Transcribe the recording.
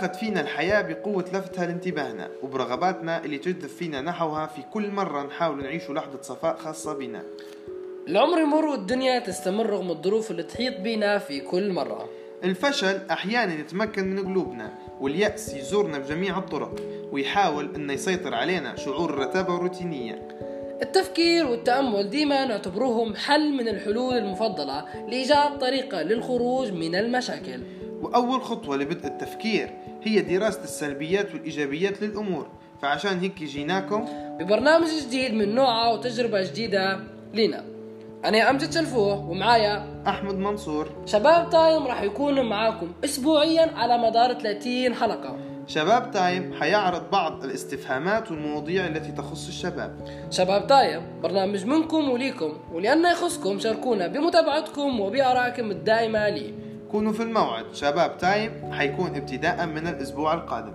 تاخذ فينا الحياة بقوة لفتها لانتباهنا وبرغباتنا اللي تجذب فينا نحوها في كل مرة نحاول نعيش لحظة صفاء خاصة بنا. العمر يمر والدنيا تستمر رغم الظروف اللي تحيط بينا في كل مرة. الفشل أحيانا يتمكن من قلوبنا واليأس يزورنا بجميع الطرق ويحاول أنه يسيطر علينا شعور الرتابة والروتينية. التفكير والتأمل ديما نعتبروهم حل من الحلول المفضلة لإيجاد طريقة للخروج من المشاكل. وأول خطوة لبدء التفكير هي دراسة السلبيات والإيجابيات للأمور. فعشان هيك جيناكم ببرنامج جديد من نوعه وتجربة جديدة لنا أنا أمجد شلفوه ومعايا أحمد منصور. شباب time راح يكون معاكم أسبوعيا على مدار 30 حلقة. شباب time حيعرض بعض الاستفهامات والمواضيع التي تخص الشباب. شباب time برنامج منكم وليكم ولأنه يخصكم شاركونا بمتابعتكم وبآرائكم الدائمة لي. كونوا في الموعد. شباب تايم حيكون ابتداء من الأسبوع القادم.